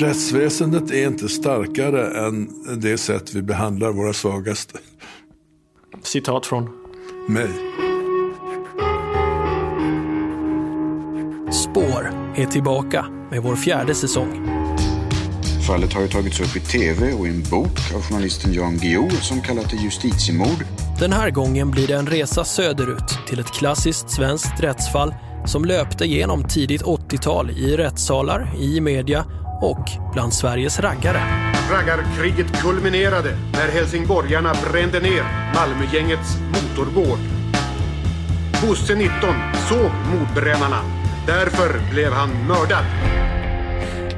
Rättsväsendet är inte starkare än det sätt vi behandlar våra svagaste. Citat från? Mig. Spår är tillbaka med vår fjärde säsong. Fallet har ju tagits upp i tv och i en bok av journalisten Jan Guillou som kallat det justitiemord. Den här gången blir det en resa söderut till ett klassiskt svenskt rättsfall som löpte genom tidigt 80-tal i rättssalar, i media och bland Sveriges raggare. Raggarkriget kulminerade när helsingborgarna brände ner Malmögängets motorgård. Bosse 19 såg mordbrännarna. Därför blev han mördad.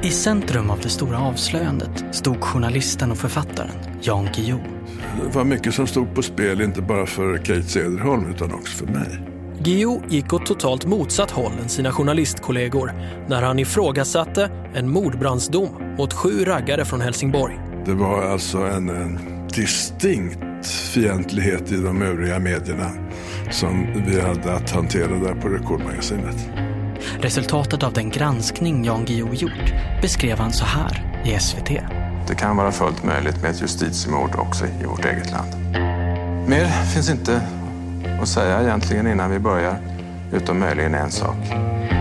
I centrum av det stora avslöjandet stod journalisten och författaren Jan Guillou. Det var mycket som stod på spel, inte bara för Kate Cederholm utan också för mig. Guillou gick åt totalt motsatt håll än sina journalistkollegor när han ifrågasatte en mordbrandsdom mot sju raggare från Helsingborg. Det var alltså en, en distinkt fientlighet i de övriga medierna som vi hade att hantera där på Rekordmagasinet. Resultatet av den granskning Jan Guillou gjort beskrev han så här i SVT. Det kan vara fullt möjligt med ett justitiemord också i vårt eget land. Mer finns inte att säga egentligen innan vi börjar, utom möjligen en sak.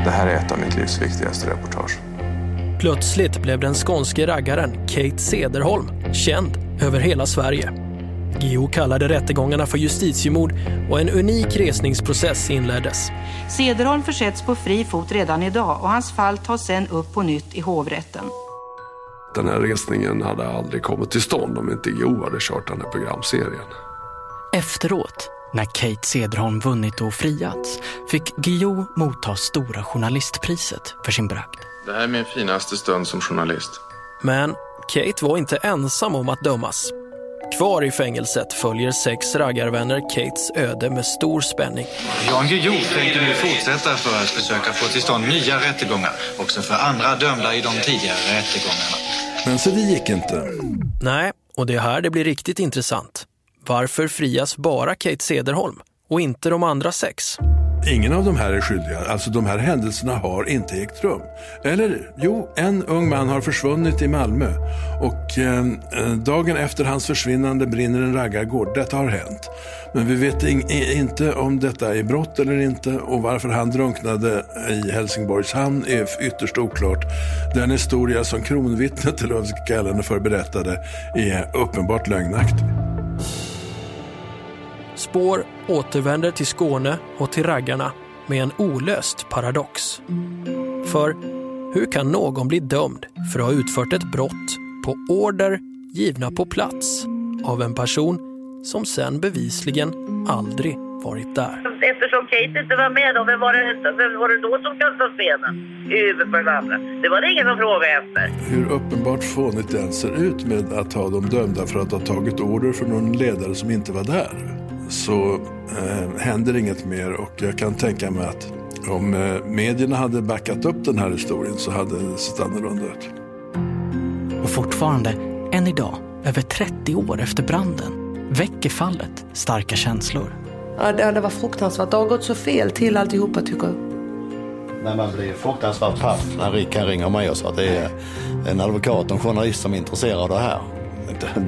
Det här är ett av mitt livs viktigaste reportage. Plötsligt blev den skånske raggaren Kate Cederholm känd över hela Sverige. Guillou kallade rättegångarna för justitiemord och en unik resningsprocess inleddes. Cederholm försätts på fri fot redan idag och hans fall tas sen upp på nytt i hovrätten. Den här resningen hade aldrig kommit till stånd om inte Guillou hade kört den här programserien. Efteråt, när Kate Cederholm vunnit och friats, fick Guillou motta Stora journalistpriset för sin bragd. Det här är min finaste stund som journalist. Men Kate var inte ensam om att dömas. Kvar i fängelset följer sex raggarvänner Kates öde med stor spänning. Jan Guillou tänker nu fortsätta för att försöka få till stånd nya rättegångar, också för andra dömda i de tidigare rättegångarna. Men så det gick inte. Nej, och det är här det blir riktigt intressant. Varför frias bara Kate Cederholm och inte de andra sex? Ingen av de här är skyldiga. Alltså de här händelserna har inte ägt rum. Eller jo, en ung man har försvunnit i Malmö och ehm, eh, dagen efter hans försvinnande brinner en raggargård. Detta har hänt. Men vi vet in, inte om detta är brott eller inte och varför han drunknade i Helsingborgs hamn är ytterst oklart. Den historia som kronvittnet, eller vad vi ska kalla henne för, berättade är uppenbart lögnaktig. Spår återvänder till Skåne och till raggarna med en olöst paradox. För hur kan någon bli dömd för att ha utfört ett brott på order givna på plats av en person som sen bevisligen aldrig varit där? Eftersom Kate inte var med, då, vem, var det, vem var det då som kastade stenen i huvudet på den andra? Det var det ingen som frågade efter. Hur uppenbart fånigt det än ser ut med att ha dem dömda för att ha tagit order från någon ledare som inte var där så eh, händer inget mer och jag kan tänka mig att om eh, medierna hade backat upp den här historien så hade det sett annorlunda ut. Och fortfarande, än idag, över 30 år efter branden, väcker fallet starka känslor. Ja, det, det var fruktansvärt. Det har gått så fel till alltihopa tycker jag. Men man blir fruktansvärt paff när Rickard ringer mig och sa att det är en advokat och en journalist som är intresserad av det här.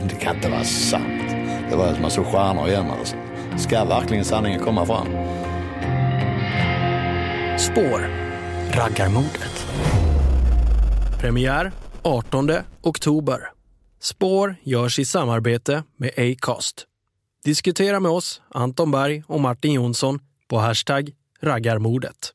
Det kan inte vara sant. Det var som man såg stjärnor igen. Alltså. Ska verkligen sanningen komma fram? Spår. Raggarmordet. Premiär 18 oktober. Spår görs i samarbete med Acast. Diskutera med oss, Anton Berg och Martin Jonsson på hashtag raggarmordet.